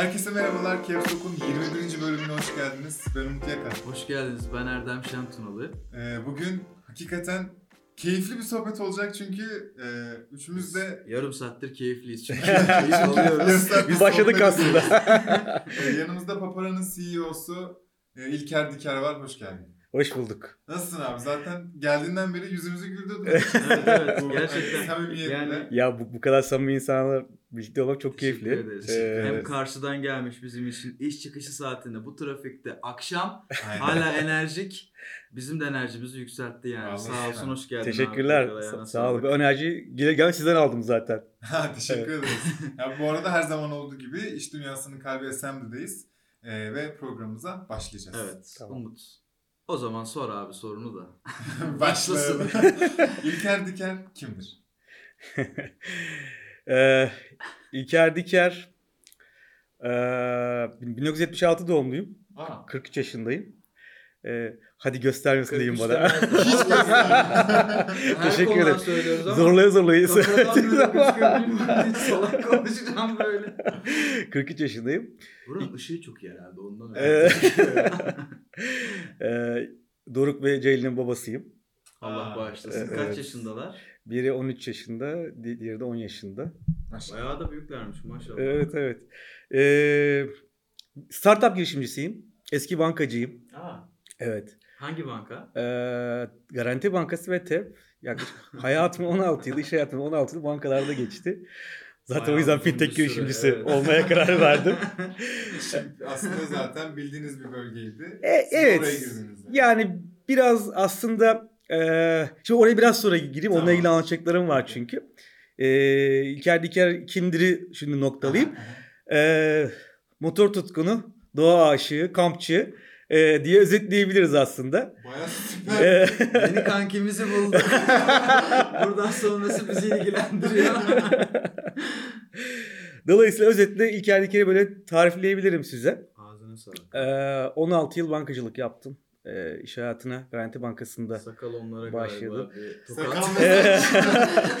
Herkese merhabalar. Kevsok'un 21. bölümüne hoş geldiniz. Ben Umut Yakar. Hoş geldiniz. Ben Erdem Şentunalı. Ee, bugün hakikaten keyifli bir sohbet olacak çünkü e, üçümüz de Yarım saattir keyifliyiz çünkü keyif alıyoruz. Biz başladık aslında. Ee, yanımızda Papara'nın CEO'su e, İlker Diker var. Hoş geldin. Hoş bulduk. Nasılsın abi? Zaten geldiğinden beri yüzümüzü güldürdün. Evet, evet, Bu, gerçekten. e, samimiyetle. Yani- Ya bu, bu kadar samimi insanlarla birlikte olmak çok Teşekkür keyifli. ederiz. Ee, Hem karşıdan gelmiş bizim için iş çıkışı saatinde bu trafikte akşam Aynen. hala enerjik. Bizim de enerjimizi yükseltti yani. Vallahi Sağ olsun hoş geldin. teşekkürler. abi. Sa- sağ olun. sağlık. Bu enerjiyi gele gel sizden aldım zaten. Ha, Teşekkür ederiz. Ya, bu arada her zaman olduğu gibi İş Dünyası'nın kalbi Assembly'deyiz. Ee, ve programımıza başlayacağız. Evet. Tamam. Umut. O zaman sor abi sorunu da. Başlasın. İlker Diker kimdir? Ee, İlker Diker ee, 1976 doğumluyum. Aa, 43 yaşındayım. Ee, hadi göstermesin diyeyim bana. Teşekkür ederim. zorlaya zorlaya. Salak konuşacağım böyle. 43 yaşındayım. Buranın ışığı çok iyi herhalde ondan Ee, öyle. ee, Doruk ve Ceylin'in babasıyım. Allah bağışlasın. evet. Kaç yaşındalar? Biri 13 yaşında, di- diğeri de 10 yaşında. Bayağı da büyüklermiş maşallah. Evet evet. Ee, startup girişimcisiyim. Eski bankacıyım. Aa, Evet. hangi banka? Ee, Garanti Bankası ve TEP. Yaklaşık hayatım 16 yıl, iş hayatım 16 yıl bankalarda geçti. Zaten Bayağı o yüzden fintech girişimcisi evet. olmaya karar verdim. Aslında zaten bildiğiniz bir bölgeydi. E, Siz evet. Oraya girdiniz. yani. Yani biraz aslında e, şimdi oraya biraz sonra gireyim. Onunla Tamam. ilgili anlatacaklarım var çünkü. E, İlker Diker kimdir'i şimdi noktalayayım. E, motor tutkunu, doğa aşığı, kampçı e, diye özetleyebiliriz aslında. Baya süper. Yeni kankimizi bulduk. Buradan sonrası bizi ilgilendiriyor. Dolayısıyla özetle İlker Diker'i böyle tarifleyebilirim size. Ağzına sağlık. E, 16 yıl bankacılık yaptım. E, iş hayatına Garanti Bankası'nda. Sakal onlara Başladı. galiba bir tokat. Sakal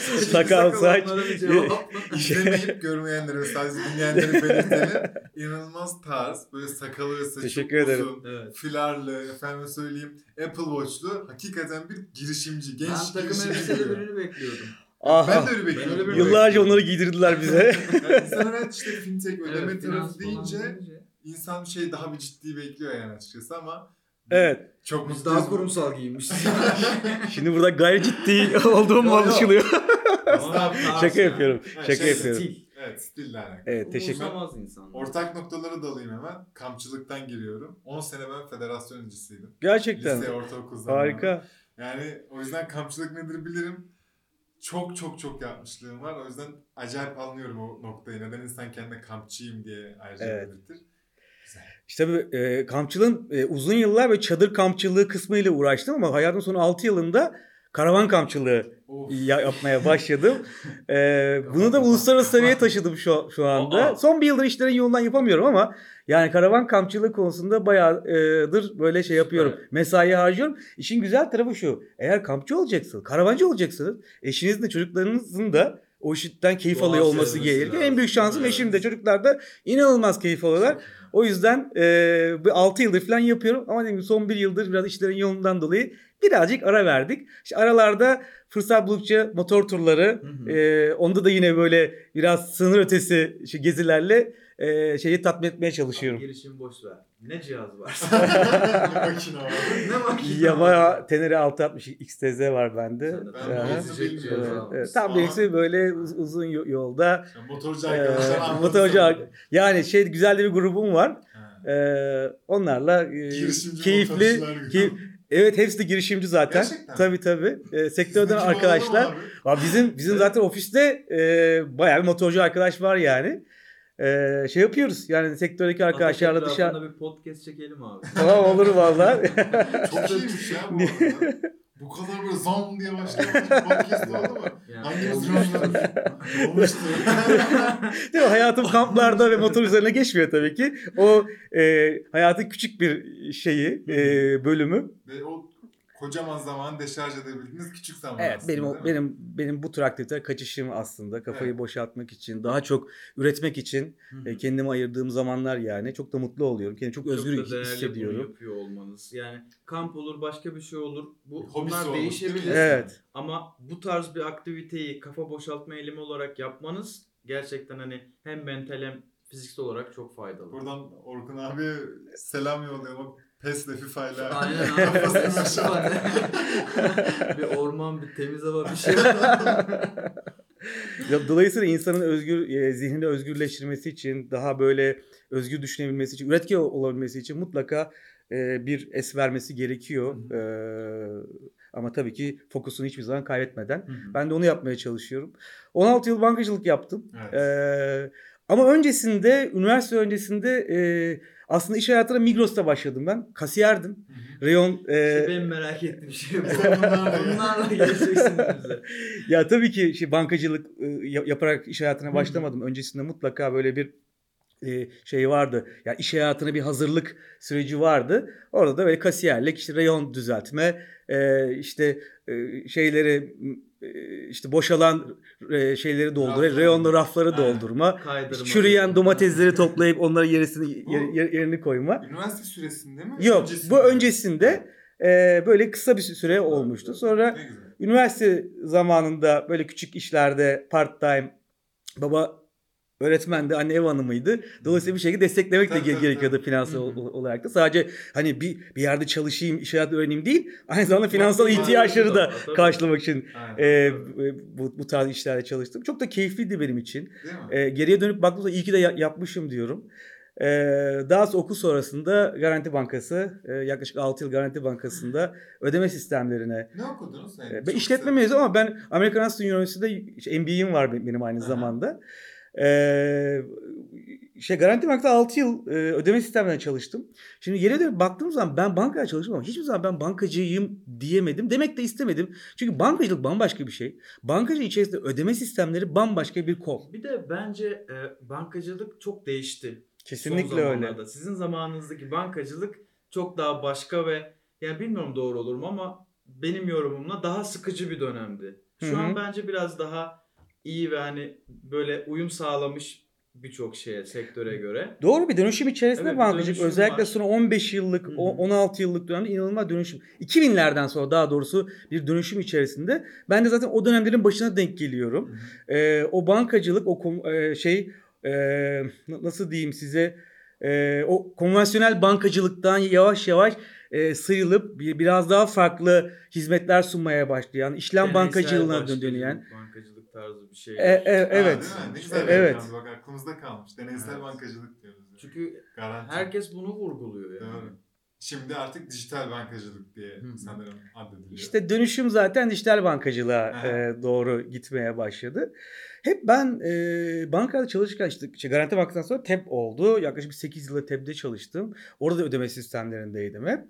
sakal, saç. İzlemeyip görmeyenlere sadece dinleyenlere belirtelim. İnanılmaz tarz. Böyle sakalı ve saçı Teşekkür ederim. uzun. Evet. Filarlı, efendim söyleyeyim Apple Watch'lu hakikaten bir girişimci, genç Ben takım girişimci. elbiseli birini bekliyordum. Aha. Ben de öyle Ben bekliyordum. öyle Yıllarca onları giydirdiler bize. Yani insan evet işte fintech ödeme Evet, tarafı deyince deyince. insan bir şey daha bir ciddi bekliyor yani açıkçası ama evet. çok Biz daha kurumsal giyinmişiz. Şimdi burada gayri ciddi olduğum yo. anlaşılıyor. Şaka yapıyorum. Şaka şey, yapıyorum. Evet stille alakalı. Evet teşekkür insanlar. Ortak noktalara dalayım hemen. Kampçılıktan giriyorum. 10 sene ben federasyon öncüsüydüm. Gerçekten. Lise, ortaokul. Harika. Yani o yüzden kampçılık nedir bilirim. Çok çok çok yapmışlığım var. O yüzden acayip anlıyorum o noktayı. Neden insan kendine kampçıyım diye ayrıca Evet. belirtir. İşte tabii e, kampçılığın e, uzun yıllar ve çadır kampçılığı kısmıyla uğraştım ama hayatımın son 6 yılında karavan kampçılığı Of. ya- yapmaya başladım. E, bunu da uluslararası seviyeye taşıdım şu, şu anda. Son bir yıldır işlerin yolundan yapamıyorum ama yani karavan kampçılığı konusunda bayağıdır böyle şey yapıyorum. Mesai harcıyorum. İşin güzel tarafı şu. Eğer kampçı olacaksınız, karavancı olacaksınız. Eşinizin de çocuklarınızın da o işitten keyif Doğal alıyor olması gerekiyor. En büyük şansım Evet. eşim de çocuklar da inanılmaz keyif alıyorlar. O yüzden e, bir 6 yıldır falan yapıyorum ama dediğim gibi son bir yıldır biraz işlerin yolundan dolayı birazcık ara verdik. İşte aralarda fırsat buldukça motor turları, Hı hı. e, onda da yine böyle biraz sınır ötesi şu gezilerle e, şeyi tatmin etmeye çalışıyorum. Girişim boş ver. Ne cihaz var? ne makine var. ne makine? Yamaha Tenere 660 XTZ var bende. Ben de gezecek cihaz Evet, evet. Tam birisi böyle uz- uzun yo- yolda. Ya Motorcu e, arkadaşlar anladı motorcu ar- yani şey güzel de bir grubum var. E, onlarla e, Girişimci keyifli ki Evet hepsi de girişimci zaten. Gerçekten. Tabii tabii. Ee, sektörden arkadaşlar. mı Abi bizim bizim zaten ofiste e, bayağı bir motorcu arkadaş var yani. E, şey yapıyoruz yani sektördeki arkadaşlarla dışarı. bir podcast çekelim abi. Tamam olur vallahi. abi? Çok iyiymiş ya bu arada. Bu kadar böyle zam diye başlayan podcast oldu mu? Yani Hangimiz? Olmuştur. Değil mi? Hayatım kamplarda ve motor üzerine geçmiyor tabii ki. O e, hayatın küçük bir şeyi, e, bölümü. Ve o kocaman zaman deşarj edebildiğiniz küçük zaman Evet aslında, benim o- benim benim bu tür aktivite kaçışım aslında kafayı Evet. boşaltmak için daha çok üretmek için e, kendime ayırdığım zamanlar yani çok da mutlu oluyorum. Kendimi çok özgür Çok da değerli bunu hissediyorum. yapıyor olmanız. Yani kamp olur başka bir şey olur. Bu Hobisi bunlar değişebilir. Evet. Ama bu tarz bir aktiviteyi kafa boşaltma eylemi olarak yapmanız gerçekten hani hem mental hem fiziksel olarak çok faydalı. Buradan Orkun abi selam yolluyorum. O PES ile FIFA ile Aynen abi. bir orman, bir temiz hava, bir şey. Ya, Dolayısıyla insanın özgür e, zihnini özgürleştirmesi için daha böyle özgür düşünebilmesi için üretken olabilmesi için mutlaka e, bir es vermesi gerekiyor. E, ama tabii ki fokusunu hiçbir zaman kaybetmeden. Ben de onu yapmaya çalışıyorum. 16 yıl bankacılık yaptım. Evet. Ee, ama öncesinde, üniversite öncesinde e, aslında iş hayatına Migros'ta başladım ben. Kasiyerdim. Reyon e, İşte benim merak ettiğim şey bu. Bunlarla- geleceksiniz bize. ya tabii ki şey bankacılık e, ya- yaparak iş hayatına başlamadım. Öncesinde mutlaka böyle bir e, şey vardı. Yani iş hayatına bir hazırlık süreci vardı. Orada da böyle kasiyerlik, işte reyon düzeltme, e, işte e, şeyleri e, işte boşalan e, şeyleri doldurma, Rafları. reyonlu rafları doldurma. Kaydırma. Çürüyen domatesleri toplayıp onları yerisini Bu- yer- yer- yerini koyma. Üniversite süresinde mi? Yok, Öncesinde bu öncesinde e, böyle kısa bir süre olmuştu. Sonra üniversite zamanında böyle küçük işlerde part time baba öğretmendi, anne ev hanımıydı. Dolayısıyla bir şekilde desteklemek de Tabii, ge- tabii, gerekiyordu tabii. finansal olarak da. Sadece hani bir bir yerde çalışayım, iş hayatı öğreneyim değil, aynı zamanda finansal ihtiyaçları da Tabii. karşılamak için Aynen. e, bu, bu tarz işlerde çalıştım. Çok da keyifliydi benim için. E, geriye dönüp baktığımda iyi ki de ya- yapmışım diyorum. E, daha sonra okul sonrasında Garanti Bankası, e, yaklaşık 6 yıl Garanti Bankası'nda ödeme sistemlerine. ne okudunuz? Yani E, ben işletme mezunu ama ben American Hustle Üniversitesi'nde işte MBA'm var benim aynı Aha. zamanda. E, şey Garanti Bank'ta 6 yıl e, ödeme sistemlerine çalıştım. Şimdi geriye dönüp baktığım zaman ben bankaya çalıştım ama hiçbir zaman ben bankacıyım diyemedim. Demek de istemedim. Çünkü bankacılık bambaşka bir şey. Bankacılık içerisinde ödeme sistemleri bambaşka bir kol. Bir de bence e, bankacılık çok değişti. Kesinlikle öyle. Sizin zamanınızdaki bankacılık çok daha başka ve yani bilmiyorum doğru olur mu ama benim yorumumla daha sıkıcı bir dönemdi. Şu Hı hı. an bence biraz daha iyi ve hani böyle uyum sağlamış birçok şeye, sektöre göre. Doğru bir dönüşüm içerisinde Evet, bankacılık dönüşüm özellikle var. son 15 yıllık, Hı hı. o 16 yıllık dönemde inanılmaz dönüşüm. 2000'lerden sonra daha doğrusu bir dönüşüm içerisinde. Ben de zaten o dönemlerin başına denk geliyorum. Ee, o bankacılık, o e, şey e, na- nasıl diyeyim size e, o konvansiyonel bankacılıktan yavaş yavaş e, sıyrılıp bir, biraz daha farklı hizmetler sunmaya başlayan, işlem Deneysel bankacılığına. Bankacılık tarzı bir şey. E, e, evet. Aa, değil mi? Ne güzel Evet. evet. Bak aklımızda kalmış. Deneysel Evet. bankacılık diyoruz. yani. Çünkü Garanti. herkes bunu vurguluyor yani. Doğru. Şimdi artık dijital bankacılık diye Hı sanırım addediliyor. İşte dönüşüm zaten dijital bankacılığa e, doğru gitmeye başladı. Hep ben e, bankada çalışırken işte, işte Garanti Bankası'ndan sonra TEB oldu. Yaklaşık bir 8 yılda TEB'de çalıştım. Orada da ödeme sistemlerindeydim hep.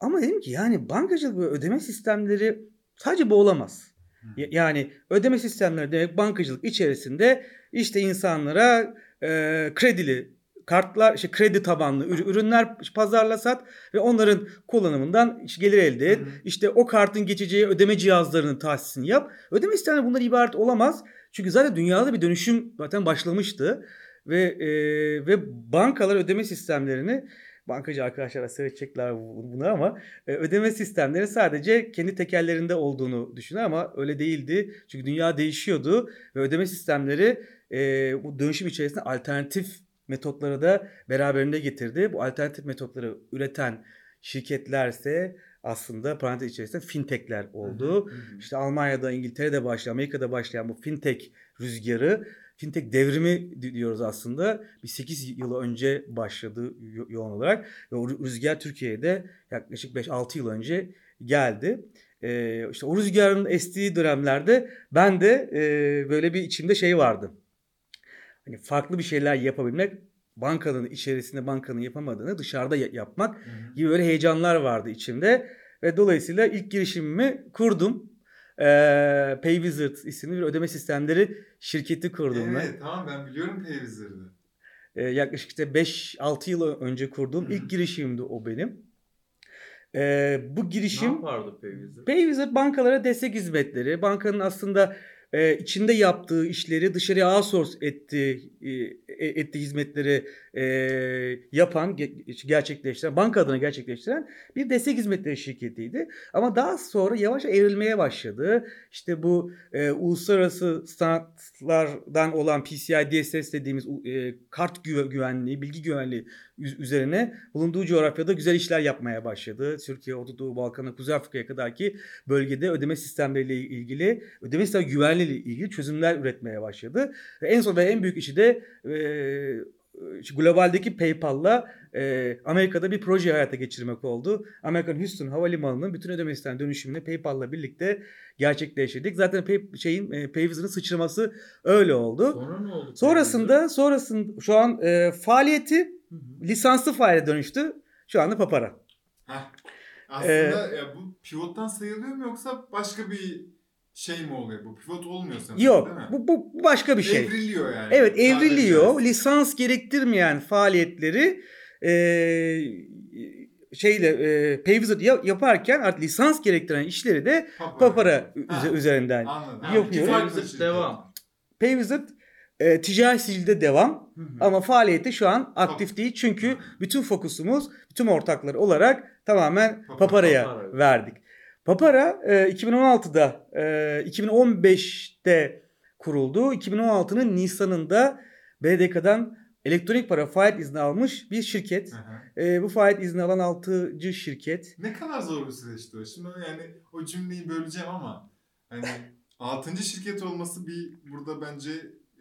Ama dedim ki yani bankacılık ve ödeme sistemleri sadece bu olamaz. Yani ödeme sistemleri demek bankacılık içerisinde işte insanlara e, kredili kartlar, işte kredi tabanlı ür- ürünler pazarla sat ve onların kullanımından gelir elde et. Hı hı. İşte o kartın geçeceği ödeme cihazlarının tahsisini yap. Ödeme sistemleri bundan ibaret olamaz. Çünkü zaten dünyada bir dönüşüm zaten başlamıştı ve e, ve bankalar ödeme sistemlerini bankacı arkadaşlar seyredecekler bu- bunu ama e, ödeme sistemleri sadece kendi tekerlerinde olduğunu düşünür ama öyle değildi. Çünkü dünya değişiyordu ve ödeme sistemleri e, bu dönüşüm içerisinde alternatif metotları da beraberinde getirdi. Bu alternatif metotları üreten şirketlerse aslında parantez içerisinde fintechler oldu. Hı hı. İşte Almanya'da, İngiltere'de başlayan, Amerika'da başlayan bu fintech rüzgarı, fintech devrimi di- diyoruz aslında. Bir 8 yıl önce başladı yo- yoğun olarak ve o rü- rüzgar Türkiye'de yaklaşık 5-6 yıl önce geldi. Ee, işte o rüzgarın estiği dönemlerde ben de e, böyle bir içimde şey vardı. Hani farklı bir şeyler yapabilmek, bankanın içerisinde bankanın yapamadığını dışarıda ya- yapmak gibi böyle heyecanlar vardı içimde. Ve dolayısıyla ilk girişimimi kurdum. Ee, PayWizard isimli bir ödeme sistemleri şirketi kurdum ben. Evet tamam ben biliyorum Payvizor'ı. Ee, yaklaşık işte 5-6 yıl önce kurduğum Hı hı. ilk girişimimdi o benim. E, bu Ne girişim yapardı Payvizer? Payvizer bankalara destek hizmetleri, bankanın aslında e, içinde yaptığı işleri dışarıya outsource etti, e, e, etti hizmetleri e, yapan, ge- gerçekleştiren, banka adına gerçekleştiren bir destek hizmetleri şirketiydi. Ama daha sonra yavaş evrilmeye başladı. İşte bu e, uluslararası standartlardan olan PCI DSS dediğimiz e, kart güve- güvenliği, bilgi güvenliği üzerine bulunduğu coğrafyada güzel işler yapmaya başladı. Türkiye, Orta Doğu, Balkan'a, Kuzey Afrika'ya kadar ki bölgede ödeme sistemleriyle ilgili, ödeme sistem güvenliği ile ilgili çözümler üretmeye başladı. Ve en son ve en büyük işi de e, globaldeki PayPal'la e, Amerika'da bir proje hayata geçirmek oldu. Amerikan Houston Havalimanı'nın bütün ödeme sistem dönüşümünü PayPal'la birlikte gerçekleştirdik. Zaten pay, şeyin e, Payvizor'ın sıçraması öyle oldu. Sonra ne oldu? Sonrasında sonrasında şu an e, faaliyeti. Lisanslı faile dönüştü. Şu anda Papara. Heh. Aslında Ee, ya bu pivottan sayılıyor mu yoksa başka bir şey mi oluyor? Bu pivot olmuyor sanırım Yok değil mi? bu, bu bu başka bir şey. Evriliyor yani. Evet Sadece evriliyor. biraz. Lisans gerektirmeyen faaliyetleri e, şeyle e, Payvisit ya- yaparken artık lisans gerektiren işleri de Papara. Papara Ha. üze- üzerinden. Anladım. Payvizer şirket. devam. Payvisit e, ticari sicilde devam Hı hı. ama faaliyeti şu an aktif değil çünkü bütün fokusumuz bütün ortaklar olarak tamamen Papara. Papara'ya Papara. verdik. Papara e, 2016'da e, 2015'te kuruldu. 2016'nın Nisan'ında BDK'dan elektronik para faaliyet izni almış bir şirket. Hı hı. E, bu faaliyet izni alan 6. şirket. Ne kadar zor bir süreçti o. Şimdi yani o cümleyi böleceğim ama hani 6. şirket olması bir burada bence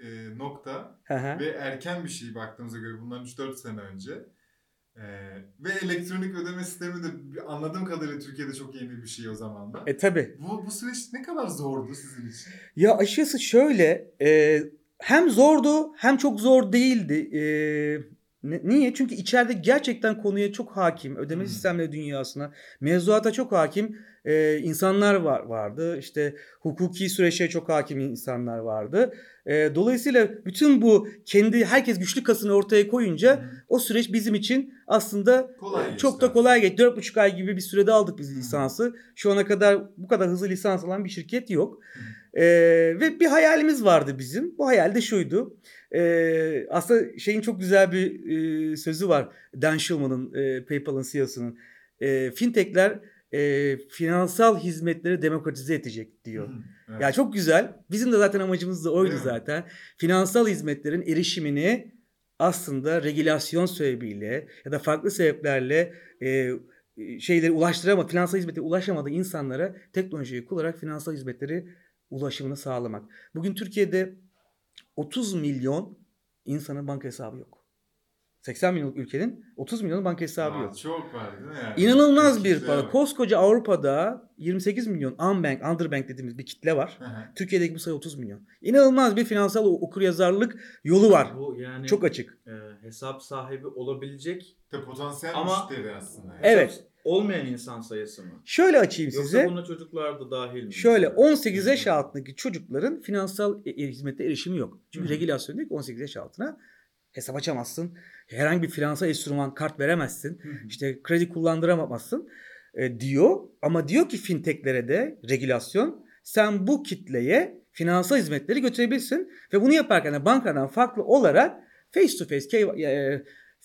e, nokta hı. ve erken bir şey baktığımıza göre bundan 3-4 sene önce. E, ve elektronik ödeme sistemi de anladığım kadarıyla Türkiye'de çok yeni bir şey o zaman da. E tabi. Bu, bu süreç ne kadar zordu sizin için? Ya açıkçası şöyle e, hem zordu hem çok zor değildi. E, ne- niye? Çünkü içeride gerçekten konuya çok hakim. Ödeme Hmm. sistemleri dünyasına, mevzuata çok hakim e, insanlar var vardı. İşte hukuki süreçlere çok hakim insanlar vardı. E, dolayısıyla bütün bu kendi herkes güçlü kasını ortaya koyunca o süreç bizim için aslında Kolay e, çok da kolay geçti. 4,5 ay gibi bir sürede aldık biz Hı. lisansı. Şu ana kadar bu kadar hızlı lisans alan bir şirket yok. Hı. Ee, ve bir hayalimiz vardı bizim. Bu hayal de şuydu. Ee, aslında şeyin çok güzel bir e, sözü var. Dan Schulman'ın, e, PayPal'ın CEO'sunun. E, fintechler e, finansal hizmetleri demokratize edecek diyor. Hı, evet. Ya çok güzel. Bizim de zaten amacımız da oydu zaten. Finansal hizmetlerin erişimini aslında regülasyon sebebiyle ya da farklı sebeplerle e, şeyleri ulaştıramadı, finansal hizmete ulaşamadı insanlara teknolojiyi kullanarak finansal hizmetleri ulaşımını sağlamak. Bugün Türkiye'de 30 milyon insanın banka hesabı yok. 80 milyonluk ülkenin 30 milyon banka hesabı Aa, yok. Çok var değil mi yani? İnanılmaz bir Kitle para. var. Koskoca Avrupa'da 28 milyon unbank, underbank dediğimiz bir kitle var. Hı hı. Türkiye'deki bu sayı 30 milyon. İnanılmaz bir finansal okuryazarlık yolu var. Bu yani Çok açık. e, hesap sahibi olabilecek De potansiyel Ama- müşteri aslında. yani. Evet. Olmayan insan sayısı mı? Şöyle açayım Yoksa size. buna çocuklar da dahil mi? Şöyle mesela? 18 yaş altındaki çocukların finansal e- e- hizmete erişimi yok. Çünkü regülasyon diyor ki 18 yaş altına hesap açamazsın. Herhangi bir finansal enstrüman kart veremezsin. Hı hı. İşte kredi kullandıramazsın e, diyor. Ama diyor ki fintechlere de regülasyon sen bu kitleye finansal hizmetleri götürebilirsin. Ve bunu yaparken de bankadan farklı olarak face to face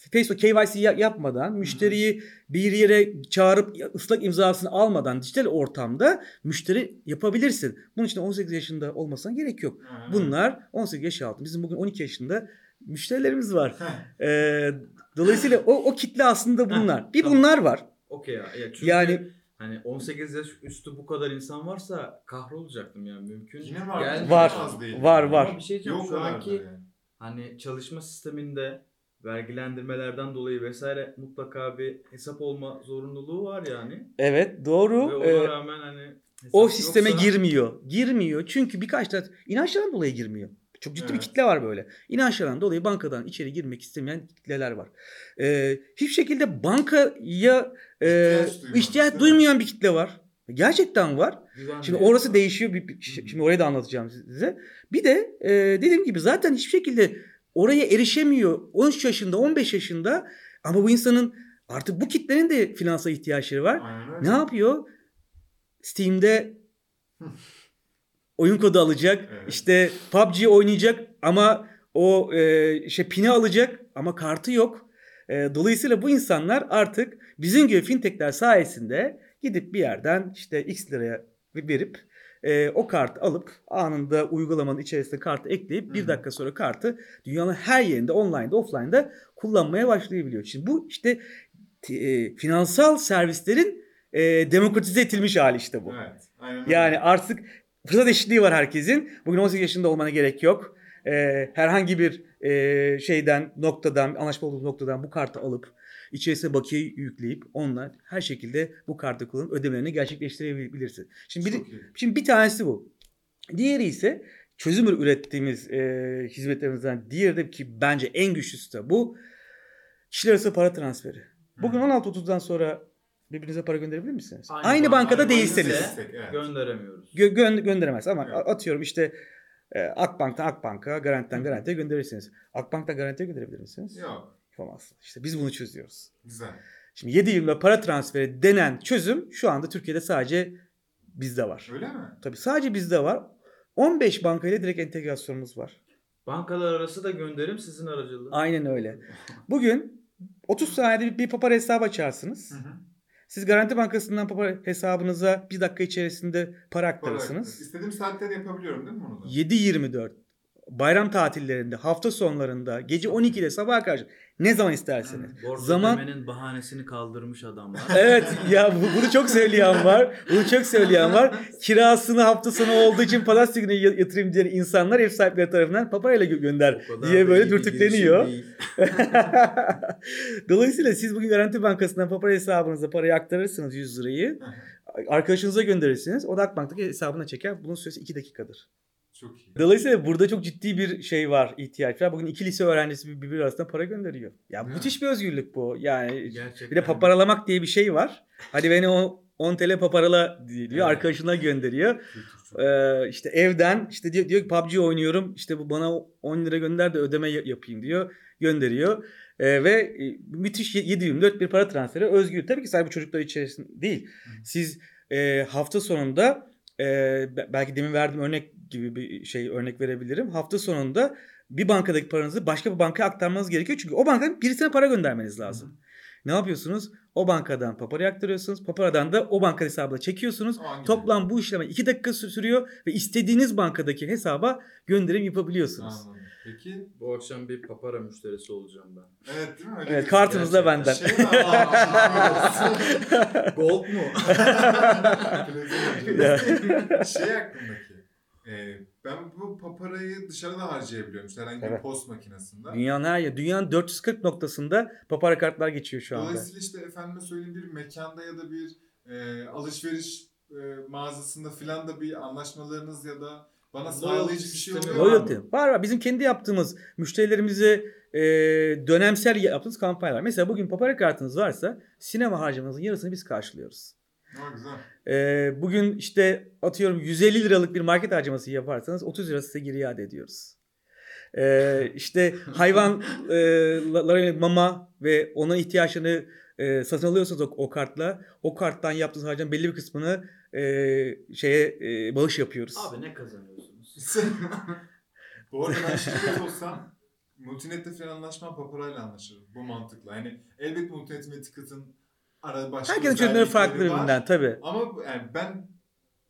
K- face to KYC ya- yapmadan müşteriyi bir yere çağırıp ıslak imzasını almadan dijital ortamda müşteri yapabilirsin. Bunun için de 18 yaşında olmasına gerek yok. Bunlar 18 yaş altı. Bizim bugün 12 yaşında müşterilerimiz var. Ee, dolayısıyla o, o kitle aslında bunlar. Bir bunlar var. Okey ya. ya çünkü Yani- hani 18 yaş üstü bu kadar insan varsa kahrolacaktım yani mümkün. Yine var. Gelmiyor. Var, Az değil. var, var. Ama bir şey diyeceğim Yok şu anki yani. hani çalışma sisteminde vergilendirmelerden dolayı vesaire mutlaka bir hesap olma zorunluluğu var yani. Evet doğru. Ve ona Ee, rağmen hani hesap o sisteme yoksa- girmiyor. Girmiyor çünkü birkaç tane inançlardan dolayı girmiyor. Çok ciddi bir Evet. kitle var böyle. İnançlardan dolayı bankadan içeri girmek istemeyen kitleler var. Ee, hiçbir şekilde bankaya e, İhtiyaç duymayan, ihtiyaç duymayan bir kitle var. Gerçekten var. Güven Şimdi orası değişiyor. Bir- bir- Şimdi orayı da anlatacağım size. Bir de e, dediğim gibi zaten hiçbir şekilde oraya erişemiyor. 13 yaşında, 15 yaşında ama bu insanın Artık bu kitlenin de finansal ihtiyaçları var. Aynen. Ne yapıyor? Steam'de oyun kodu alacak. Evet. İşte PUBG oynayacak ama o e, şey pini alacak ama kartı yok. E, dolayısıyla bu insanlar artık bizim gibi fintechler sayesinde gidip bir yerden işte X liraya verip e, o kartı alıp anında uygulamanın içerisinde kartı ekleyip bir dakika sonra kartı dünyanın her yerinde online'da offline'da kullanmaya başlayabiliyor. Şimdi bu işte e, finansal servislerin e, demokratize edilmiş hali işte bu. Evet. Aynen öyle. Yani artık fırsat eşitliği var herkesin. Bugün 18 yaşında olmana gerek yok. Ee, herhangi bir e, şeyden, noktadan, anlaşma olduğu noktadan bu kartı alıp içerisine bakiye yükleyip onunla her şekilde bu kartı kullanıp ödemelerini gerçekleştirebilirsin. Şimdi bir, şimdi bir tanesi bu. Diğeri ise çözüm ürettiğimiz e, hizmetlerimizden diğeri de ki bence en güçlüsü de bu. Kişiler arası para transferi. Bugün Hı. 16.30'dan sonra birbirinize para gönderebilir misiniz? Aynı, Aynı bankada banka- değilseniz. aynı değilsek, evet. Gönderemiyoruz. Gö- gö- gönderemez ama Evet. atıyorum işte e, Akbank'tan Akbank'a, Garanti'den Garanti'ye gönderirsiniz. Akbank'tan Garanti'ye gönderebilir misiniz? Yok. Yapamazsınız. İşte biz bunu çözüyoruz. Güzel. Şimdi 7 para transferi denen çözüm şu anda Türkiye'de sadece bizde var. Öyle mi? Tabii sadece bizde var. 15 bankayla direkt entegrasyonumuz var. Bankalar arası da gönderim sizin aracılığınız. Aynen öyle. Bugün 30 saniyede bir, bir papara hesabı açarsınız. Hı hı. Siz Garanti Bankası'ndan papara hesabınıza bir dakika içerisinde para Para- aktarırsınız. İstediğim saatte de yapabiliyorum değil mi onu da? 7-24 bayram tatillerinde, hafta sonlarında, gece 12'de sabah karşı ne zaman isterseniz. Borç Zaman ödemenin bahanesini kaldırmış adamlar. Evet ya bu- bunu çok söyleyen var. Bunu çok söyleyen var. Kirasını hafta sonu olduğu için pazartesi günü ya- yatırayım diyen insanlar ev sahipleri tarafından paparayla gö- gönder diye böyle dürtükleniyor. Dolayısıyla siz bugün Garanti Bankası'ndan papara hesabınıza parayı aktarırsınız 100 lirayı. Arkadaşınıza gönderirsiniz. O da Akbank'taki hesabına çeker. Bunun süresi 2 dakikadır. Çok iyi. Dolayısıyla burada çok ciddi bir şey var, ihtiyaç var. Bugün iki lise öğrencisi bir- birbiri arasında para gönderiyor. Ya müthiş bir özgürlük bu. Yani Gerçekten. bir de paparalamak diye bir şey var. Hadi beni o 10 TL paparala diyor. Evet. Arkadaşına gönderiyor. Ee, işte evden işte diyor, diyor ki PUBG oynuyorum. İşte bu bana 10 lira gönder de ödeme ya- yapayım diyor. Gönderiyor. Ee, ve e, müthiş 7-24 bir para transferi özgür. Tabii ki sadece bu çocuklar içerisinde değil. Siz e, hafta sonunda e, be- belki demin verdiğim örnek gibi bir şey örnek verebilirim. Hafta sonunda bir bankadaki paranızı başka bir bankaya aktarmanız gerekiyor. Çünkü o bankadan birisine para göndermeniz lazım. Ne yapıyorsunuz? O bankadan paparayı aktarıyorsunuz. Paparadan da o banka hesabına çekiyorsunuz. Toplam bu işlem 2 dakika sü- sürüyor ve istediğiniz bankadaki hesaba gönderim yapabiliyorsunuz. Anladım. Peki. Bu akşam bir papara müşterisi olacağım ben. Evet değil mi? Öyle Evet kartınız da benden. Şey Gold mu? Ya. şey aklımdaki. Ben bu paparayı dışarıda harcayabiliyorum. İşte herhangi bir Evet. post makinesinde. Dünyanın her yeri, dünyanın 440 noktasında papara kartlar geçiyor şu anda. Dolayısıyla işte efendime söyleyeyim bir mekanda ya da bir e, alışveriş e, mağazasında filan da bir anlaşmalarınız ya da bana sağlayıcı bir şey oluyor Loyalty. mu? Var var. Bizim kendi yaptığımız müşterilerimize e, dönemsel yaptığımız kampanyalar. Mesela bugün papara kartınız varsa sinema harcamanızın yarısını biz karşılıyoruz. Ha, güzel. E, bugün işte atıyorum 150 liralık bir market harcaması yaparsanız 30 lirası size geri iade ediyoruz. E, işte hayvanlara mama ve ona ihtiyaçlarını e, satın alıyorsanız o, o kartla o karttan yaptığınız harcamanın belli bir kısmını e, şeye e, bağış yapıyoruz. Abi ne kazanıyorsunuz? Bu arada ben şirket olsam Multinet'te falan anlaşmam paparayla anlaşırım. Bu mantıkla. Yani elbet Multinet'in ve Ticket'ın arada başka Herkesin çözümleri farklı birbirinden tabii. Ama yani ben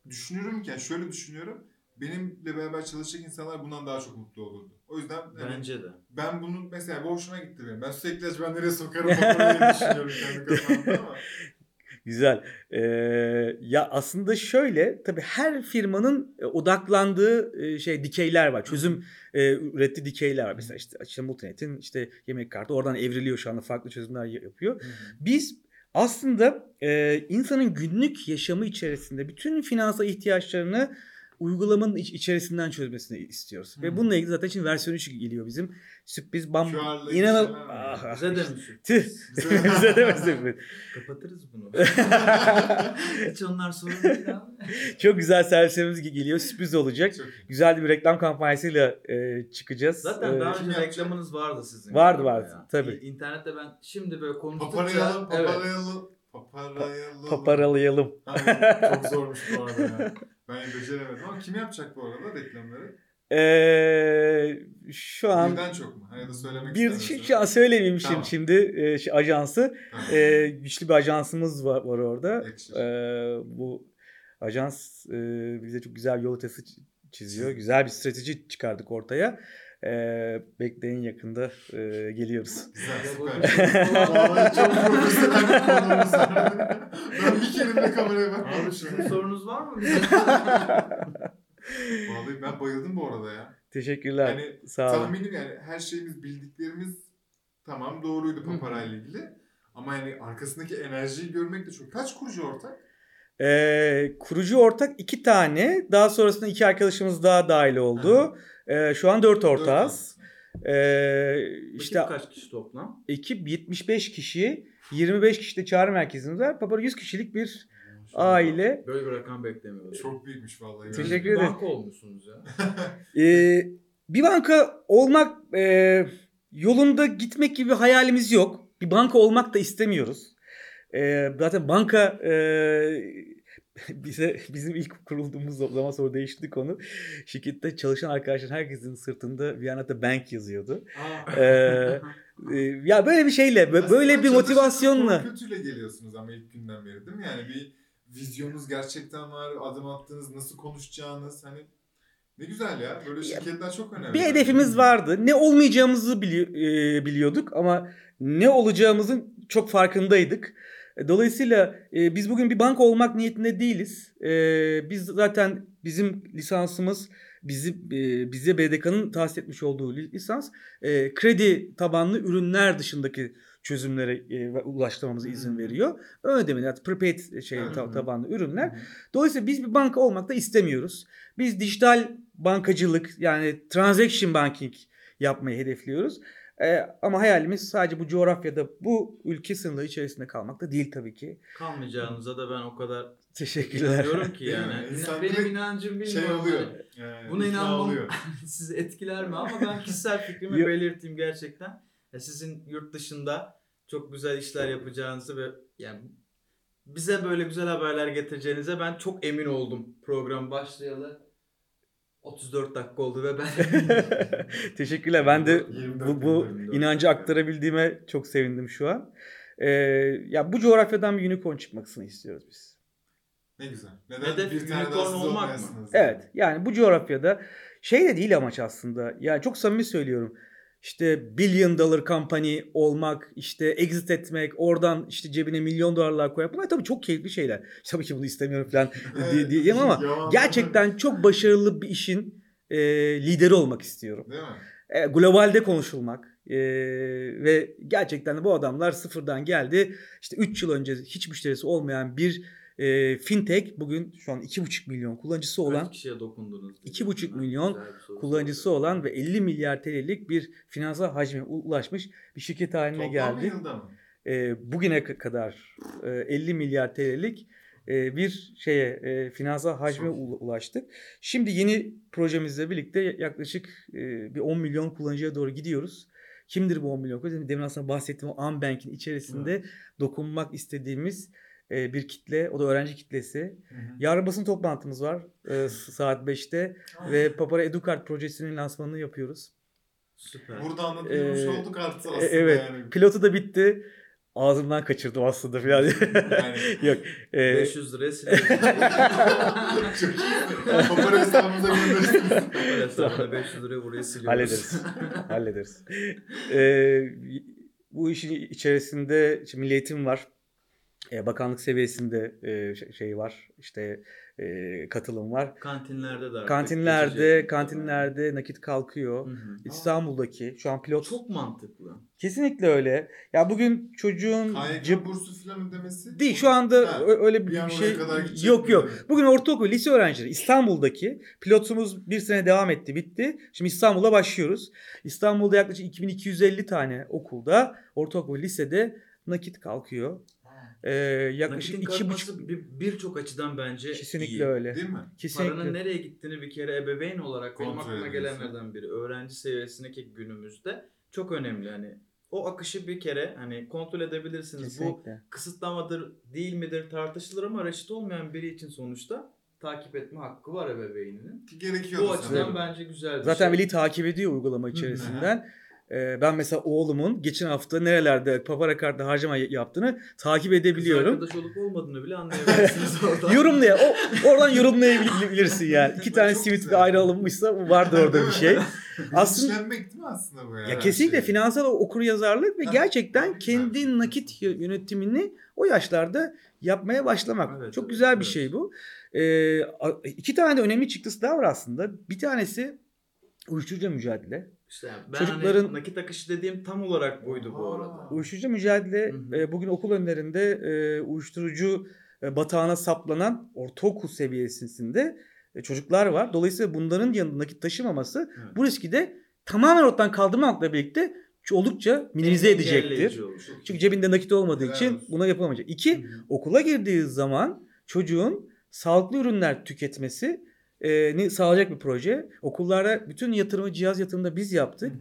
düşünüyorum ki yani şöyle düşünüyorum. Benimle beraber çalışacak insanlar bundan daha çok mutlu olurdu. O yüzden yani Bence de. ben bunun mesela bu hoşuma gitti benim. Ben sürekli acaba nereye sokarım diye düşünüyorum kendi kafamda ama. Güzel. Ee, ya aslında şöyle tabii her firmanın e, odaklandığı e, şey dikeyler var. Çözüm e, ürettiği dikeyler var. Mesela işte, işte Multinet'in işte yemek kartı oradan evriliyor şu anda farklı çözümler yapıyor. Biz aslında e, insanın günlük yaşamı içerisinde bütün finansal ihtiyaçlarını uygulamanın iç- içerisinden çözmesini istiyoruz. Ve Hı. bununla ilgili zaten şimdi versiyon 3 geliyor bizim. Sürpriz bam var. Ah, ah, Bize de mi sürpriz? Bize de mi sürpriz? Kapatırız bunu. Hiç onlar sorun değil abi. Çok güzel servislerimiz geliyor. Sürpriz olacak. Çok. Güzel bir reklam kampanyasıyla e, çıkacağız. Zaten E, daha önce yapacak? reklamınız vardı sizin. Vardı, vardı. ya. Tabii. İnternette ben şimdi böyle konuştukça... Paparayalım, Evet. paparayalım, paparayalım. paparalayalım. Abi, çok zormuş bu arada ya. Ben beceremedim ama kim yapacak bu arada reklamları? E, şu an Birden çok mu? Ya da söylemek bir ister şu, şu an söylemeyeyim şimdi, Tamam. şimdi e, şu ajansı. Tamam. E, güçlü bir ajansımız var, var orada. Yakışır. E, bu ajans e, bize çok güzel bir yol haritası ç- çiziyor. Güzel bir strateji çıkardık ortaya. E, bekleyin yakında e, geliyoruz. Güzel, çok profesyonel bir konuğumuz var. Ben bir kere kameraya bakmamışım. sorunuz var mı bize? Vallahi ben bayıldım bu arada ya. Teşekkürler. Yani Sağ olun. tahminim yani her şeyimiz bildiklerimiz tamam doğruydu paparayla ilgili. Ama yani arkasındaki enerjiyi görmek de çok. Kaç kurucu ortak? Ee, kurucu ortak iki tane. Daha sonrasında iki arkadaşımız daha dahil oldu. Ee, şu an dört ortağız. Ee, İşte işte kaç kişi toplam? ekip 75 kişi. 25 kişi de çağrı merkezimiz var. Papara 100 kişilik bir aile. Böyle bir rakam beklemiyordum. Çok büyükmüş vallahi. Teşekkür ederim. Banka olmuşsunuz ya. Ee, bir banka olmak e, yolunda gitmek gibi bir hayalimiz yok. Bir banka olmak da istemiyoruz. Ee, zaten banka e, bize bizim ilk kurulduğumuz zaman sonra değişti konu. Şirkette çalışan arkadaşlar herkesin sırtında Viyana'da bank yazıyordu. Ee, e, ya böyle bir şeyle bö- böyle Aslında bir motivasyonla. korkutuyla geliyorsunuz ama ilk günden beri değil mi? Yani bir vizyonunuz gerçekten var. Adım attığınız, nasıl konuşacağınız hani ne güzel ya. Böyle şirketler çok önemli. Bir hedefimiz vardı. Ne olmayacağımızı bili- e, biliyorduk ama ne olacağımızın çok farkındaydık. E, Dolayısıyla e, biz bugün bir banka olmak niyetinde değiliz. E, biz zaten bizim lisansımız bizi e, bize BDK'nın tahsis etmiş olduğu li- lisans e, kredi tabanlı ürünler dışındaki çözümlere e, ulaştırmamıza izin Hmm. veriyor. Ön ödemeli yani prepaid şey Hmm. ta- tabanlı ürünler. Dolayısıyla biz bir banka olmak da istemiyoruz. Biz dijital bankacılık yani transaction banking yapmayı hedefliyoruz. Ee, ama hayalimiz sadece bu coğrafyada bu ülke sınırları içerisinde kalmak da değil tabii ki. Kalmayacağınıza da ben o kadar Teşekkürler. inanıyorum ki yani. İnsan Benim inancım bilmiyorum. Şey oluyor. hani Yani Buna inanmam. oluyor. sizi etkiler mi ama ben kişisel fikrimi belirteyim gerçekten. Ya sizin yurt dışında çok güzel işler yapacağınızı ve yani bize böyle güzel haberler getireceğinize ben çok emin oldum program başlayalı. 34 dakika oldu ve ben Teşekkürler. Ben de 24 bu, bu inancı aktarabildiğime çok sevindim şu an. Ee, ya bu coğrafyadan bir unicorn çıkmasını istiyoruz biz. Ne güzel. Neden Hedef bir tane unicorn daha siz olmak mı? Evet. Yani bu coğrafyada şey de değil amaç aslında. Ya çok samimi söylüyorum. İşte billion dollar company olmak, işte exit etmek, oradan işte cebine milyon dolarlar koymak. Bunlar tabii çok keyifli şeyler. Tabii ki bunu istemiyorum falan diye- diyeceğim ama Yalan. gerçekten çok başarılı bir işin e, lideri olmak istiyorum. Değil mi? E, globalde konuşulmak e, ve gerçekten de bu adamlar sıfırdan geldi. İşte 3 yıl önce hiç müşterisi olmayan bir e, fintech bugün şu an 2,5 milyon kullanıcısı olan kaç kişiye dokundunuz? 2,5 milyon kullanıcısı sordum. olan ve 50 milyar TL'lik bir finansal hacme ulaşmış bir şirket haline Toplam geldi. E, bugüne ka- kadar e, 50 milyar TL'lik e, bir şeye e, finansal hacme ulaştık. Şimdi yeni projemizle birlikte yaklaşık e, bir 10 milyon kullanıcıya doğru gidiyoruz. Kimdir bu 10 milyon kullanıcı? Demin aslında bahsettiğim o Unbank'in içerisinde dokunmak istediğimiz e, bir kitle. O da öğrenci kitlesi. Hı hı. Yarın basın toplantımız var e, saat 5'te ve Papara Educard projesinin lansmanını yapıyoruz. Süper. Burada anlatılmış Ee, olduk artık E, aslında evet. yani. Pilotu da bitti. Ağzımdan kaçırdım aslında falan. Yani Yok. e, 500 liraya çok iyi. Papara hesabımıza gönderirsiniz. Hesabına 500 liraya buraya siliyoruz. hallederiz. hallederiz. E, bu işin içerisinde işte Milli Eğitim var. E, bakanlık seviyesinde e, şey- var. İşte e, katılım var. Kantinlerde de artık Kantinlerde, kantinlerde nakit kalkıyor. Hı hı. İstanbul'daki şu an pilot Çok mantıklı. kesinlikle öyle. Ya bugün çocuğun KYK cep bursu falan ödemesi. değil şu anda Ha, öyle bir, bir şey yok yok. miydi? Bugün ortaokul, lise öğrencileri İstanbul'daki pilotumuz bir sene devam etti, bitti. Şimdi İstanbul'a başlıyoruz. İstanbul'da yaklaşık 2250 tane okulda, ortaokul, lisede nakit kalkıyor. Ee, yaklaşık Nakitin iki buçuk bir- birçok açıdan bence kesinlikle iyi. öyle. Değil mi? Kesinlikle. Paranın nereye gittiğini bir kere ebeveyn olarak benim aklıma gelenlerden biri. Öğrenci seviyesindeki günümüzde çok önemli. Hani o akışı bir kere hani kontrol edebilirsiniz. Bu Kesinlikle. kısıtlamadır değil midir tartışılır ama reşit olmayan biri için sonuçta takip etme hakkı var ebeveyninin. Ki gerekiyor Bu da açıdan sanırım. bence güzel bir Zaten şey. veli takip ediyor uygulama içerisinden. Ee, ben mesela oğlumun geçen hafta nerelerde papara kartla harcama yaptığını takip Kız edebiliyorum. arkadaş olup olmadığını bile anlayabilirsiniz oradan. Yorumlaya, o, oradan yorumlayabilirsin yani. İki tane simit bir ayrı alınmışsa vardır orada bir şey. Aslında Bilinçlenmek değil mi aslında bu ya? ya kesinlikle Şey. finansal okur yazarlık ve Ha, gerçekten kendi nakit yönetimini o yaşlarda yapmaya başlamak. Evet, Çok evet, güzel bir evet. şey bu. Ee, iki tane de önemli çıktısı daha var aslında. Bir tanesi uyuşturucu mücadele. İşte yani ben Çocukların- hani nakit akışı dediğim tam olarak buydu bu arada. Uyuşturucu mücadele Hı hı. e, bugün okul önlerinde e, uyuşturucu e, batağına saplanan ortaokul seviyesinde e, çocuklar var. Dolayısıyla bunların yanında nakit taşımaması Evet. bu riski de tamamen ortadan kaldırmakla birlikte oldukça minimize edecektir. Çünkü cebinde nakit olmadığı Helal için buna yapılamayacak. İki, Hı hı. okula girdiği zaman çocuğun sağlıklı ürünler tüketmesi ni sağlayacak bir proje. Okullarda bütün yatırımı, cihaz yatırımını da biz yaptık.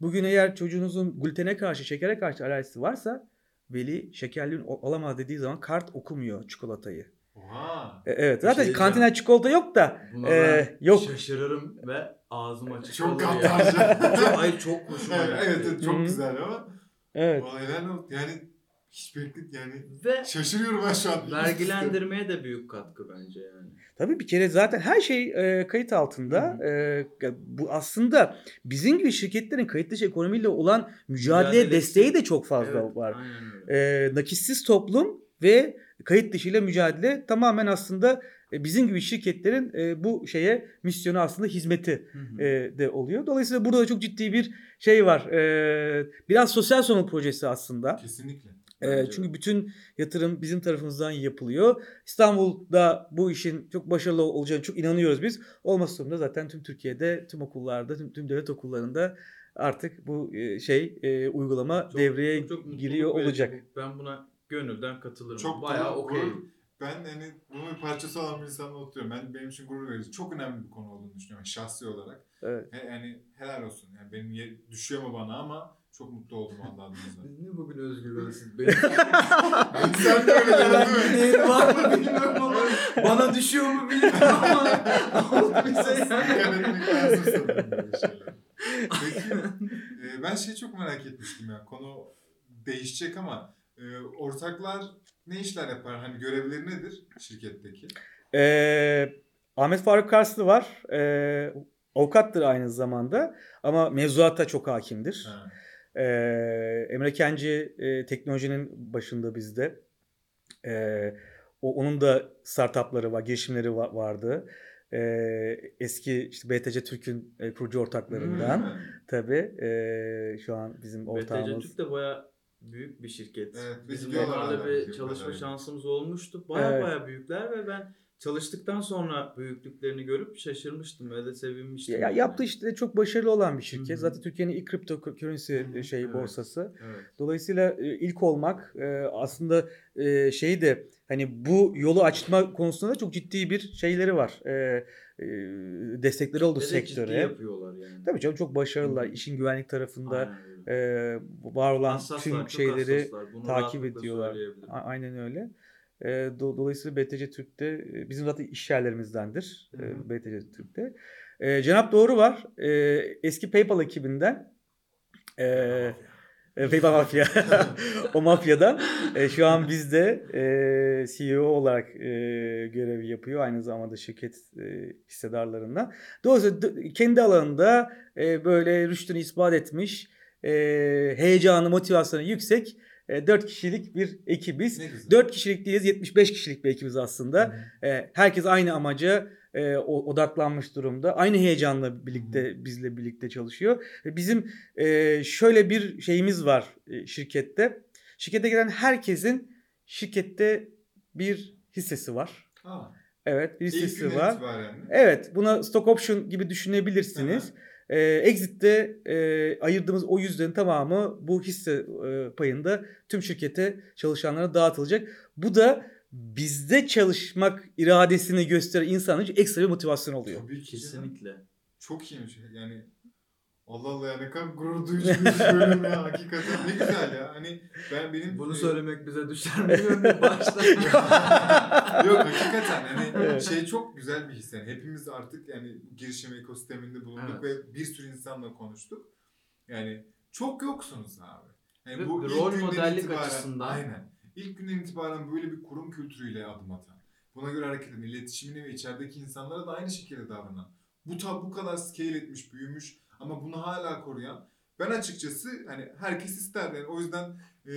Bugün eğer çocuğunuzun glutene karşı, şekere karşı alerjisi varsa veli şekerli alamaz dediği zaman kart okumuyor çikolatayı. Oha. E, evet zaten şey kantinden çikolata yok da e, yok. şaşırırım ve ağzım açık Çok çok, ay çok hoşuma evet, gitti. evet, evet, çok güzel ama. Evet. Vay. Yani hiç beklet yani. Ve Şaşırıyorum ben şu an. vergilendirmeye de büyük katkı bence yani. Tabii bir kere zaten her şey e, kayıt altında. E, bu aslında bizim gibi şirketlerin kayıt dışı ekonomiyle olan mücadele Mücadelesi- desteği de çok fazla Evet, var. Aynen öyle. e, nakitsiz toplum ve kayıt dışıyla mücadele tamamen aslında e, bizim gibi şirketlerin e, bu şeye misyonu aslında hizmeti Hı hı. e, de oluyor. Dolayısıyla burada da çok ciddi bir şey var. E, biraz sosyal sorumluluk projesi aslında. Kesinlikle. Bence çünkü bütün yatırım bizim tarafımızdan yapılıyor. İstanbul'da bu işin çok başarılı olacağını çok inanıyoruz biz. Olması durumda zaten tüm Türkiye'de, tüm okullarda, tüm, tüm devlet okullarında artık bu şey e, uygulama Çok- devreye çok mutluluk giriyor verici. olacak. Ben buna gönülden katılırım. Çok Bayağı okey. Ben hani bunun bir parçası olan bir insanla oturuyorum. Ben benim için gurur verici. Çok önemli bir konu olduğunu düşünüyorum şahsi olarak. Evet. He, yani helal olsun. Yani benim düşüyor mu bana ama çok mutlu oldum Allah adınıza. Biz niye bugün özgüvensiz? Benim Sen de öyle dedin değil mi? Var mı bilmiyorum ama bana düşüyor mu bilmiyorum ama oldu bize Dikkat yani? Peki e, ben şey çok merak etmiştim ya. Konu değişecek ama e, ortaklar ne işler yapar? Hani görevleri nedir şirketteki? Ee, Ahmet Faruk Karslı var. Ee, avukattır aynı zamanda ama mevzuata çok hakimdir. Ha. Ee, Emre Kenci e, teknolojinin başında bizde. Ee, o, onun da startupları var, girişimleri va- vardı. Ee, eski işte BTC Türk'ün e, kurucu ortaklarından Hmm. tabii. Ee, şu an bizim BTC ortağımız. Türk de baya büyük bir şirket. Evet, Bizim biliyorlar onlarla bir çalışma şansımız olmuştu. Baya Evet. baya büyükler ve ben çalıştıktan sonra büyüklüklerini görüp şaşırmıştım ve de sevinmiştim. Ya, yani. yaptığı işte çok başarılı olan bir şirket. Hı hı. Zaten Türkiye'nin ilk cryptocurrency Hı hı, şey evet. borsası. Evet. Dolayısıyla e, ilk olmak e, aslında e, şeyi de hani bu yolu açma konusunda da çok ciddi bir şeyleri var. Destekleri oldu Ve de ciddi sektöre. yapıyorlar yani. Tabii canım çok başarılılar. İşin güvenlik tarafında Aynen var olan Hassaslar, tüm şeyleri takip ediyorlar. aynen öyle. E, do- dolayısıyla BTC Türk'te bizim zaten iş yerlerimizdendir. Hı hı. E, BTC Türk'te. E, Cenap Doğru var. E, eski PayPal ekibinden. E, e, PayPal Mafya. o mafyadan. E, şu an bizde e, CEO olarak e, görev yapıyor. Aynı zamanda şirket e, hissedarlarından. Dolayısıyla kendi alanında e, böyle rüştünü ispat etmiş, e, heyecanı, motivasyonu yüksek E, 4 kişilik bir ekibiz. Ne güzel. 4 kişilik değiliz 75 kişilik bir ekibiz aslında. E, herkes aynı amaca e, odaklanmış durumda. Aynı heyecanla birlikte bizle birlikte çalışıyor. Ve bizim e, şöyle bir şeyimiz var e, şirkette. Şirkete gelen herkesin şirkette bir hissesi var. Aa, Evet, bir hissesi var. itibaren? Evet, buna stock option gibi düşünebilirsiniz. Ee, Exit'te e, ayırdığımız o yüzdenin tamamı bu hisse e, payında tüm şirkete çalışanlara dağıtılacak. Bu da bizde çalışmak iradesini gösteren insanlar için ekstra bir motivasyon oluyor. Tabii. Kesinlikle. Çok iyiymiş. Yani Allah Allah ya ne kadar gurur duyucu bir bölüm ya hakikaten ne güzel ya. Hani ben benim Bunu e, söylemek bize düşer mi bilmiyorum başta. Yok hakikaten hani Evet. şey çok güzel bir his yani. Hepimiz artık yani girişim ekosisteminde bulunduk Evet. ve bir sürü insanla konuştuk. Yani çok yoksunuz abi. Yani Ve ilk rol modellik itibaren- açısından. Aynen. İlk günden itibaren böyle bir kurum kültürüyle adım atan. Buna göre hareket eden, iletişimini ve içerideki insanlara da aynı şekilde davranan. Bu tab bu kadar scale etmiş, büyümüş ama bunu hala koruyan. Ben açıkçası hani herkes ister yani o yüzden e,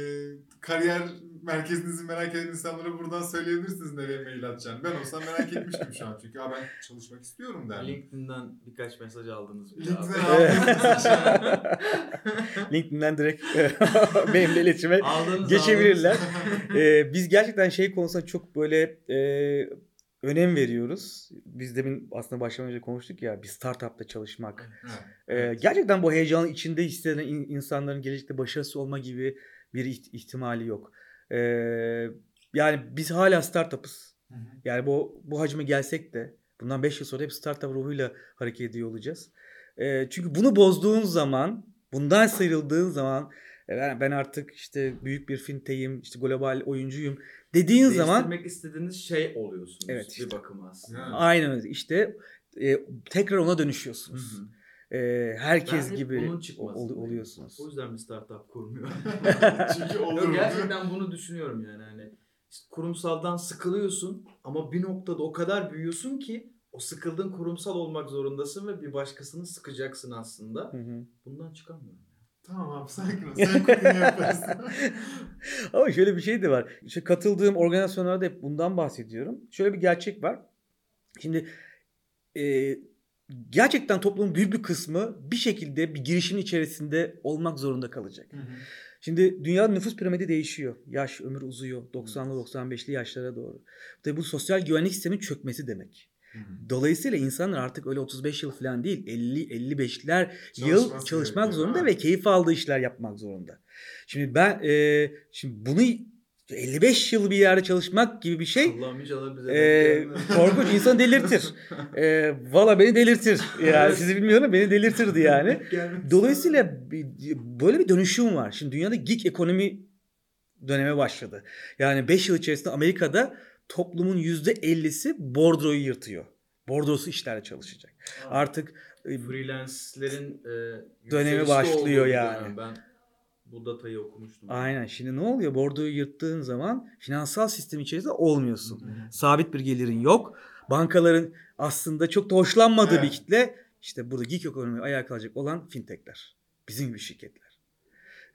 kariyer merkezinizi merak eden insanlara buradan söyleyebilirsiniz nereye mail atacağını. Ben olsam merak etmiştim şu an çünkü. Ben çalışmak istiyorum derdim. LinkedIn'den birkaç mesaj aldınız mı? LinkedIn'den abi? aldınız LinkedIn'den direkt benimle iletişime Aldınız, geçebilirler. aldınız. Ee, biz gerçekten şey konusunda çok böyle e, önem veriyoruz. Biz demin aslında başlamadan önce konuştuk ya bir startupta çalışmak. Evet. Ee, gerçekten bu heyecanın içinde hisseden in- insanların gelecekte başarısı olma gibi bir iht- ihtimali yok. Ee, yani biz hala startup'ız. Yani bu bu hacme gelsek de bundan 5 yıl sonra hep startup ruhuyla hareket ediyor olacağız. Ee, çünkü bunu bozduğun zaman, bundan sıyrıldığın zaman ben, ben artık işte büyük bir fintech'im, işte global oyuncuyum dediğin zaman Değiştirmek istediğiniz şey oluyorsunuz Evet bir işte. bakıma aslında. Yani. aynen öyle. işte e, tekrar ona dönüşüyorsunuz. hı. E, herkes Ben gibi ol- oluyorsunuz. O yüzden bir startup kurmuyorum. Çünkü olur. Yok, gerçekten bunu düşünüyorum yani hani işte kurumsaldan sıkılıyorsun ama bir noktada o kadar büyüyorsun ki o sıkıldığın kurumsal olmak zorundasın ve bir başkasını sıkacaksın aslında. Hı hı. Bundan çıkamıyorum. Tamam abi sakin ol. Sen yaparsın. Ama şöyle bir şey de var. İşte katıldığım organizasyonlarda hep bundan bahsediyorum. Şöyle bir gerçek var. Şimdi e, gerçekten toplumun büyük bir kısmı bir şekilde bir girişimin içerisinde olmak zorunda kalacak. Hı hı. Şimdi dünyanın nüfus piramidi değişiyor. Yaş, ömür uzuyor. 90'lı 95'li yaşlara doğru. Tabii bu sosyal güvenlik sistemin çökmesi demek. Dolayısıyla insanlar artık öyle 35 yıl falan değil 50-55'ler yıl çalışmak zorunda değil ve keyif aldığı işler yapmak zorunda. Şimdi ben e, şimdi bunu 55 yıl bir yerde çalışmak gibi bir şey e, korkunç insanı delirtir. E, Valla beni delirtir. Yani sizi bilmiyorum beni delirtirdi yani. Dolayısıyla bir- böyle bir dönüşüm var. Şimdi dünyada gig ekonomi döneme başladı. Yani 5 yıl içerisinde Amerika'da toplumun %50'si bordroyu yırtıyor. Bordrosu işlerle çalışacak. istemem. Artık e, freelance'lerin e, Dönemi başlıyor bir yani. dönem. Ben bu datayı okumuştum. aynen şimdi ne oluyor? Bordroyu yırttığın zaman finansal sistem içerisinde olmuyorsun. Hı hı. Sabit bir gelirin yok. Bankaların aslında çok da hoşlanmadığı bir Evet. kitle işte burada gig ekonomi ayağa kalacak olan fintechler. Bizim gibi şirketler.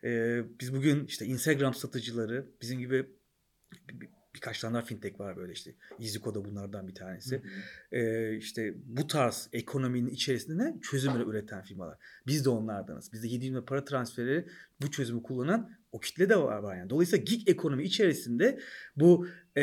Ee, biz bugün işte Instagram satıcıları bizim gibi bir- bir- birkaç tane daha fintech var böyle işte. EasyCo da bunlardan bir tanesi. Hı hı. Ee, işte bu tarz ekonominin içerisinde çözümleri üreten firmalar. Biz de onlardanız. Bizde 7 milyon para transferi bu çözümü kullanan o kitle de var, var yani. Dolayısıyla gig ekonomi içerisinde bu e,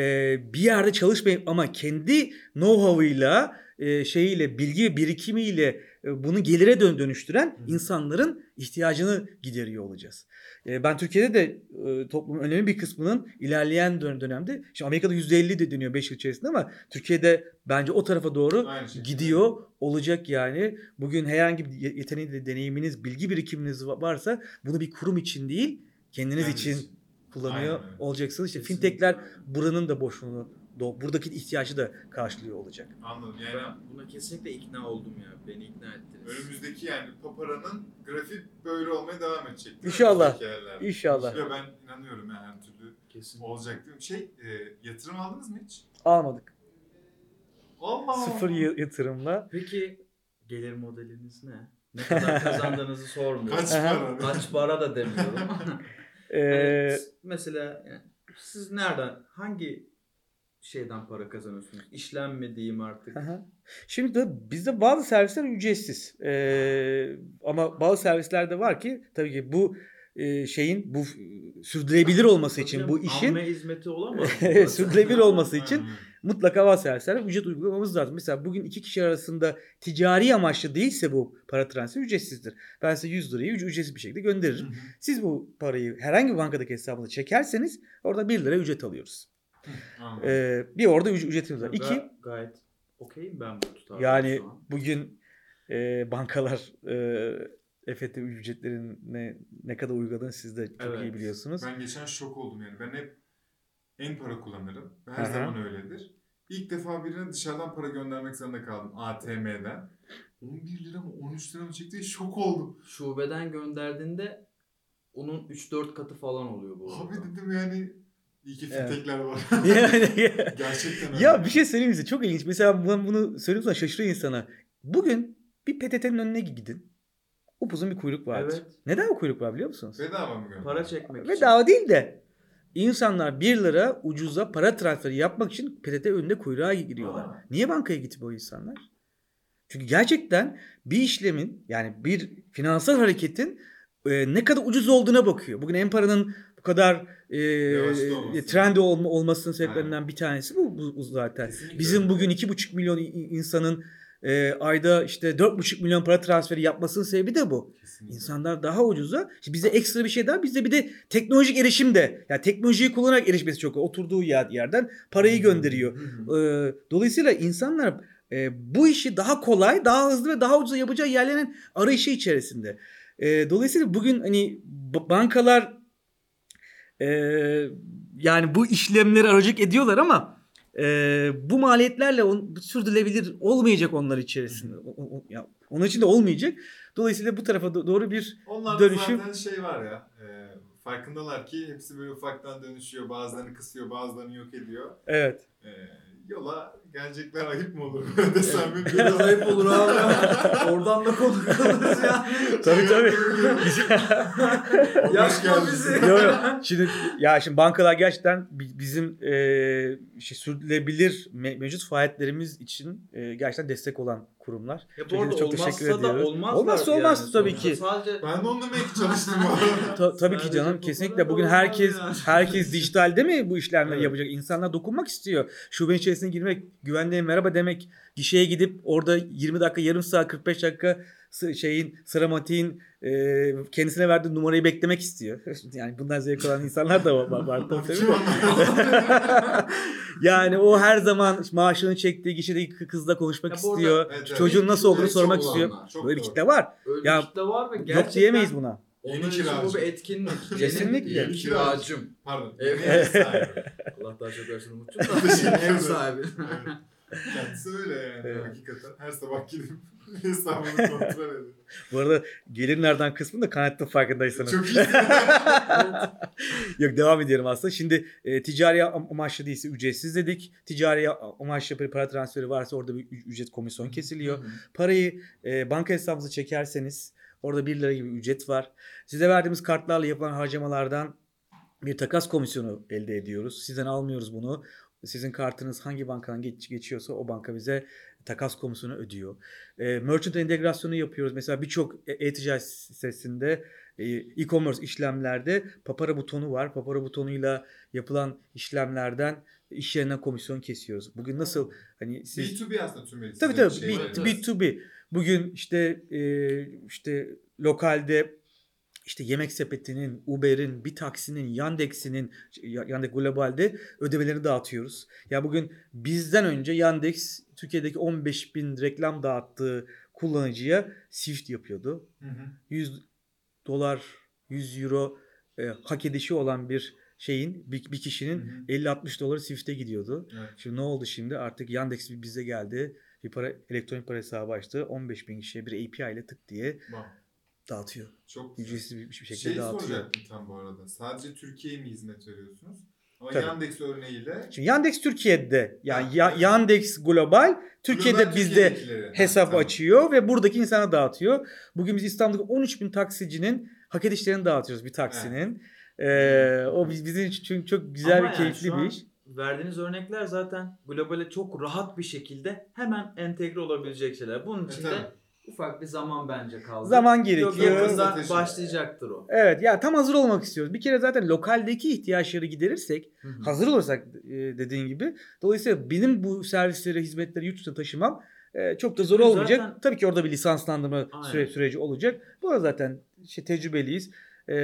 bir yerde çalışmayıp ama kendi know-how'ıyla e, şeyiyle bilgi birikimiyle e, bunu gelire dön dönüştüren Hı. insanların ihtiyacını gideriyor olacağız. E, ben Türkiye'de de e, toplumun önemli bir kısmının ilerleyen dön- dönemde şimdi Amerika'da %50 de dönüyor 5 yıl içerisinde ama Türkiye'de bence o tarafa doğru şekilde. gidiyor olacak yani. Bugün herhangi bir ye- yeteneğiniz, deneyiminiz, bilgi birikiminiz va- varsa bunu bir kurum için değil kendiniz Kendiniz için kullanıyor Aynen olacaksınız. İşte Kesinlikle. fintechler buranın da boşluğunu, buradaki ihtiyacı da karşılıyor olacak. Anladım yani Ben buna kesinlikle ikna oldum ya. Beni ikna ettiniz. önümüzdeki yani paparanın grafiği böyle olmaya devam edecek. İnşallah. İnşallah. Ya ben inanıyorum yani her türlü Kesin. olacak değil mi? Şey e, yatırım aldınız mı hiç? Almadık. Allah Sıfır yatırımla. Peki gelir modeliniz ne? Ne kadar kazandığınızı sormuyorum. Kaç para? Kaç para da demiyorum. Ee, Yani mesela yani siz nereden hangi şeyden para kazanıyorsunuz? Diyeyim artık? Aha. Şimdi de bizde bazı servisler ücretsiz. Ee, ama bazı servislerde var ki tabii ki bu e, şeyin bu sürdürülebilir olması için bu işin hizmeti olamaz. sürdürülebilir olması için mutlaka bazı servislerde ücret uygulamamız lazım. Mesela bugün iki kişi arasında ticari amaçlı değilse bu para transferi ücretsizdir. Ben size 100 lirayı üc- ücretsiz bir şekilde gönderirim. Siz bu parayı herhangi bir bankadaki hesabınıza çekerseniz orada 1 lira ücret alıyoruz. Ee, bir orada üc- ücretimiz var. İki, gayet okeyim ben bu tutarda yani bugün e, bankalar e, EFT ücretlerine ne kadar uyguladığını siz de çok Evet. iyi biliyorsunuz. Ben geçen şok oldum yani. Ben hep en para kullanırım. Her Aha. zaman öyledir. İlk defa birine dışarıdan para göndermek zorunda kaldım ATM'den. 11 lira mı 13 lira mı çekti şok oldum. Şubeden gönderdiğinde onun 3-4 katı falan oluyor bu Abi arada. dedim yani iyi ki Evet. fitekler var. yani Gerçekten öyle. Ya bir şey söyleyeyim size çok ilginç. Mesela ben bunu söylediğim zaman şaşırıyor insana. Bugün bir PTT'nin önüne gidin. Upuzun bir kuyruk vardır. Evet. Neden o kuyruk var biliyor musunuz? Bedava mı gönderdin? Para çekmek için. Bedava değil de insanlar 1 lira ucuza para transferi yapmak için PTT önünde kuyruğa giriyorlar. Aa. Niye bankaya gidip o insanlar? Çünkü gerçekten bir işlemin yani bir finansal hareketin e, ne kadar ucuz olduğuna bakıyor. Bugün en paranın bu kadar e, olması. trendi olma, olmasının sebeplerinden bir tanesi bu, bu, bu zaten. Kesinlikle Bizim bugün 2,5 milyon i- insanın e, ayda işte 4,5 milyon para transferi yapmasının sebebi de bu. Kesinlikle. İnsanlar daha ucuza. Şimdi bize ekstra bir şey daha. Bizde bir de teknolojik erişim de. Yani teknolojiyi kullanarak erişmesi çok. Oturduğu yer, yerden parayı gönderiyor. Ee, dolayısıyla insanlar e, bu işi daha kolay, daha hızlı ve daha ucuza yapacağı yerlerin arayışı içerisinde. E, dolayısıyla bugün hani bankalar e, yani bu işlemleri aracılık ediyorlar ama e, bu maliyetlerle on, sürdürülebilir olmayacak onlar içerisinde. O, o- o- ya, onun için de olmayacak. Dolayısıyla bu tarafa do- doğru bir Onlarda dönüşüm- zaten şey var ya. E, farkındalar ki hepsi böyle ufaktan dönüşüyor. Bazılarını kısıyor, bazılarını yok ediyor. evet. E, yola gelecekler ayıp mı olur desem mi? Biraz ayıp olur abi. Oradan da konu kalırız yani. Tabii tabii. Hoş Yakma geldin. bizi. Yok yok. Şimdi ya şimdi bankalar gerçekten bi- bizim e, şey, sürdürülebilir me- mevcut faaliyetlerimiz için e, gerçekten destek olan kurumlar. Ya bu Çok arada çok teşekkür olmazsa da ediyoruz. olmaz. Olmazsa olmaz tabii ki. Sadece Ben de onu demeye çalıştım bu. Ta- tabii ki canım bu kesinlikle bugün herkes yani. herkes dijitalde mi bu işlemleri Evet. yapacak? İnsanlar dokunmak istiyor. Şubenin içerisine girmek, güvenliğe merhaba demek, gişeye gidip orada 20 dakika, yarım saat, 45 dakika şeyin sıramatiğin e, kendisine verdiği numarayı beklemek istiyor. Yani bundan zevk alan insanlar da var, var tabii. Yani o her zaman maaşını çektiği gişedeki kızla konuşmak Ya bu arada- istiyor. Evet, evet. Çocuğun nasıl olduğunu sormak istiyor. Böyle bir kitle var. öyle Ya, bir kitle var ve gerçekten Yok diyemeyiz buna. Onun için bu bir etkinlik. Kesinlikle. Yeni kiracım. Pardon. Ev sahibi. Allah daha çok versin Umut'cum da. Ev sahibi. Evet. Kendisi öyle yani Evet. hakikaten. Her sabah gidip hesabını kontrol ediyor. Bu arada gelirlerden kısmını da kanatlı farkındaysanız. Çok iyi. Yok devam ediyorum aslında. Şimdi e, ticari am- amaçlı değilse ücretsiz dedik. Ticari amaçlı bir para transferi varsa orada bir ücret komisyon kesiliyor. Parayı e, banka hesabınıza çekerseniz orada 1 lira gibi ücret var. Size verdiğimiz kartlarla yapılan harcamalardan bir takas komisyonu elde ediyoruz. Sizden almıyoruz bunu. Sizin kartınız hangi bankadan geç, geçiyorsa o banka bize takas komisyonu ödüyor. E, merchant entegrasyonu yapıyoruz. Mesela birçok e- e-ticaret sitesinde e, e-commerce işlemlerde papara butonu var. Papara butonuyla yapılan işlemlerden iş yerinden komisyon kesiyoruz. Bugün nasıl hani siz B2B aslında tüm Tabii tabii. Şey B, var. evet. B2B. Bugün işte e, işte lokalde işte yemek sepetinin, Uber'in, bir taksinin, Yandex'inin, Ya- Yandex Global'de ödemelerini dağıtıyoruz. Ya bugün bizden önce Yandex Türkiye'deki 15 bin reklam dağıttığı kullanıcıya Swift yapıyordu. Hı hı. 100 dolar, 100 euro e, hak edişi olan bir şeyin, bir, bir kişinin Hı hı. 50-60 doları Swift'e gidiyordu. Evet. Şimdi ne oldu şimdi? Artık Yandex bize geldi. Bir para elektronik para hesabı açtı. 15 bin kişiye bir API ile tık diye Bak, dağıtıyor. Çok güzel. Ücretsiz bir bir şekilde Şey dağıtıyor. soracaktım tam bu arada. Sadece Türkiye'ye mi hizmet veriyorsunuz? Ama Tabii. Yandex örneğiyle Şimdi Yandex Türkiye'de yani Ha, ya. Yandex Global Türkiye'de Global bizde Türkiye'dekileri. Ha, hesap tamam. açıyor ve buradaki insana dağıtıyor. Bugün biz İstanbul'daki 13 bin taksicinin hak edişlerini dağıtıyoruz bir taksinin. Ee, o biz- bizim için çünkü çok güzel Ama bir yani keyifli şu bir an iş. Verdiğiniz örnekler zaten globale çok rahat bir şekilde hemen entegre olabilecek şeyler. Bunun için E, de. Ufak bir zaman bence kaldı. Zaman gerekiyor. yakında başlayacaktır o. Evet ya tam hazır olmak istiyoruz. Bir kere zaten lokaldeki ihtiyaçları giderirsek Hı hı. hazır olursak e, dediğin gibi. Dolayısıyla benim bu servisleri, hizmetleri yurt dışına taşımam e, çok da zor Çünkü olmayacak. zaten- Tabii ki orada bir lisanslandırma Aynen. süre, süreci olacak. Bu arada zaten işte tecrübeliyiz. E,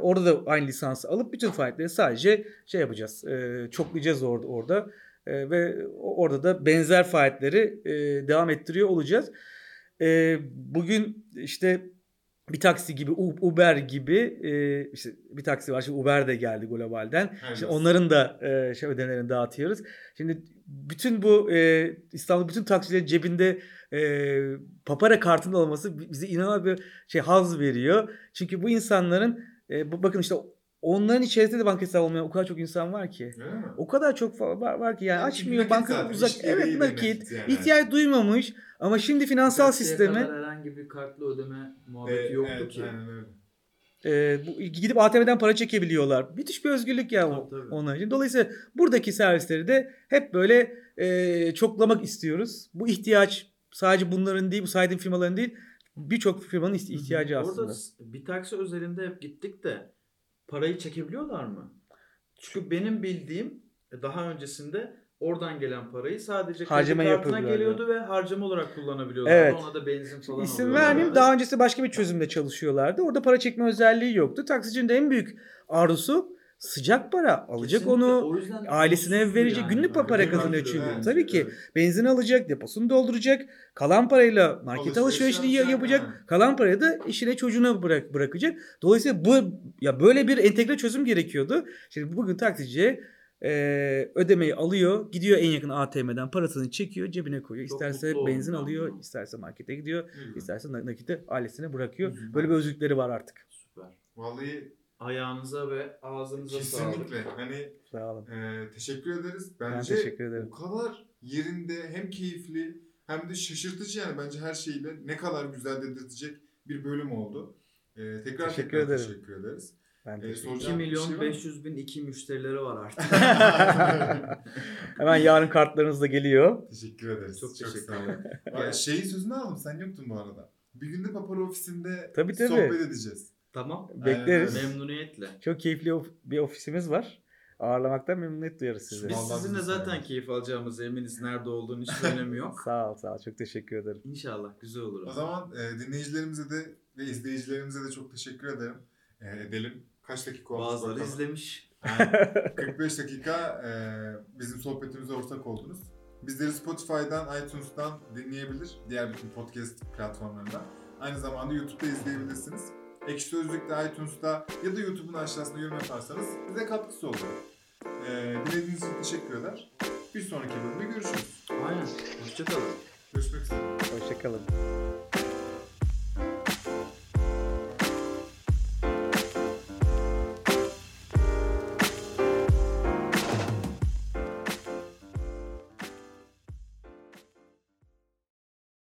orada da aynı lisansı alıp bütün faaliyetleri sadece şey yapacağız. E, çoklayacağız orada orada. E, ve orada da benzer faaliyetleri e, devam ettiriyor olacağız. E, bugün işte bir taksi gibi Uber gibi e, işte bir taksi var. Şimdi Uber de geldi globalden. Şimdi onların da e, şey ödemelerini dağıtıyoruz. Şimdi bütün bu e, İstanbul bütün taksilerin cebinde e, papara kartının olması bi- bize inanılmaz bir şey haz veriyor. Çünkü bu insanların e, bakın işte onların içerisinde de banka hesabı olmayan o kadar çok insan var ki. O kadar çok var, var ki yani Yani açmıyor banka uzak evet nakit yani. ihtiyaç duymamış ama şimdi finansal Taksiye sistemi herhangi bir kartlı ödeme muhabbeti Evet, yoktu evet, ki. Aynen öyle. e, bu, gidip ATM'den para çekebiliyorlar. Müthiş bir özgürlük ya Tabii, tabii. onlar için. Dolayısıyla buradaki servisleri de hep böyle e, çoklamak istiyoruz. Bu ihtiyaç sadece bunların değil, bu saydığım firmaların değil, birçok firmanın ihti- ihtiyacı Orada aslında. s- bir taksi özelinde hep gittik de parayı çekebiliyorlar mı? Çünkü benim bildiğim e, daha öncesinde oradan gelen parayı sadece Harcama kartına geliyordu ve harcama olarak kullanabiliyorlardı. Evet. Ona da benzin falan İsim vermeyeyim. Daha öncesi başka bir çözümde çalışıyorlardı. Orada para çekme özelliği yoktu. Taksicinin de en büyük arzusu sıcak para. Alacak Kesinlikle. onu. O yüzden ailesine verecek. Günlük bence. para Günlük kazanıyor çünkü. evet, Tabii ki. evet. Benzin alacak, deposunu dolduracak. Kalan parayla market Alışveriş alışverişini yapacak, ha. Kalan parayı da işine çocuğuna bırak bırakacak. Dolayısıyla bu ya böyle bir entegre çözüm gerekiyordu. Şimdi bugün taksiciye e, ödemeyi alıyor, gidiyor en yakın ATM'den parasını çekiyor, cebine koyuyor. Çok İsterse oldum benzin ben alıyor, isterse markete gidiyor, güzel. isterse na- nakite ailesine bırakıyor. Hı hı. Böyle bir özgürlükleri var artık. Süper. Vallahi Ayağınıza ve ağzınıza sağlık. kesinlikle. Hani Sağ olun. e, teşekkür ederiz. Ben Bence teşekkür ederim. o kadar yerinde hem keyifli hem de şaşırtıcı yani bence her şeyle ne kadar güzel dedirtecek bir bölüm oldu. E, tekrar Teşekkür tekrar ederim. teşekkür ederiz. Ben teşekkür soracağım 2 bir milyon şey var mı? 500 bin iki müşterileri var artık. Hemen yarın kartlarınız da geliyor. Teşekkür ederiz. Çok sağ teşekkür olun. ederim. Vay, Şeyin sözünü aldım sen yoktun bu arada. Bir günde Papara ofisinde Tabii, tabii. sohbet edeceğiz. Tamam. Bekleriz. Memnuniyetle. Çok keyifli of- bir ofisimiz var. Ağırlamaktan memnuniyet duyarız sizi. Biz Vallahi sizinle zaten seviyoruz. keyif alacağımıza eminiz. Nerede olduğunu hiç önemi yok. Sağ ol, sağ ol. Çok teşekkür ederim. İnşallah güzel olur. O zaman e, dinleyicilerimize de ve izleyicilerimize de çok teşekkür ederim. E, edelim. Kaç dakika olmuş Bazıları bakalım. izlemiş. Yani 45 dakika e, bizim sohbetimize ortak oldunuz. Bizleri Spotify'dan, iTunes'tan dinleyebilir. Diğer bütün podcast platformlarından. Aynı zamanda YouTube'da izleyebilirsiniz. Ekşi Sözlük'te, iTunes'ta ya da YouTube'un aşağısına yorum yaparsanız bize katkısı olur. E, dinlediğiniz için teşekkür eder. Bir sonraki bölümde görüşürüz. Aynen. Hoşçakalın. Görüşmek üzere. Hoşçakalın.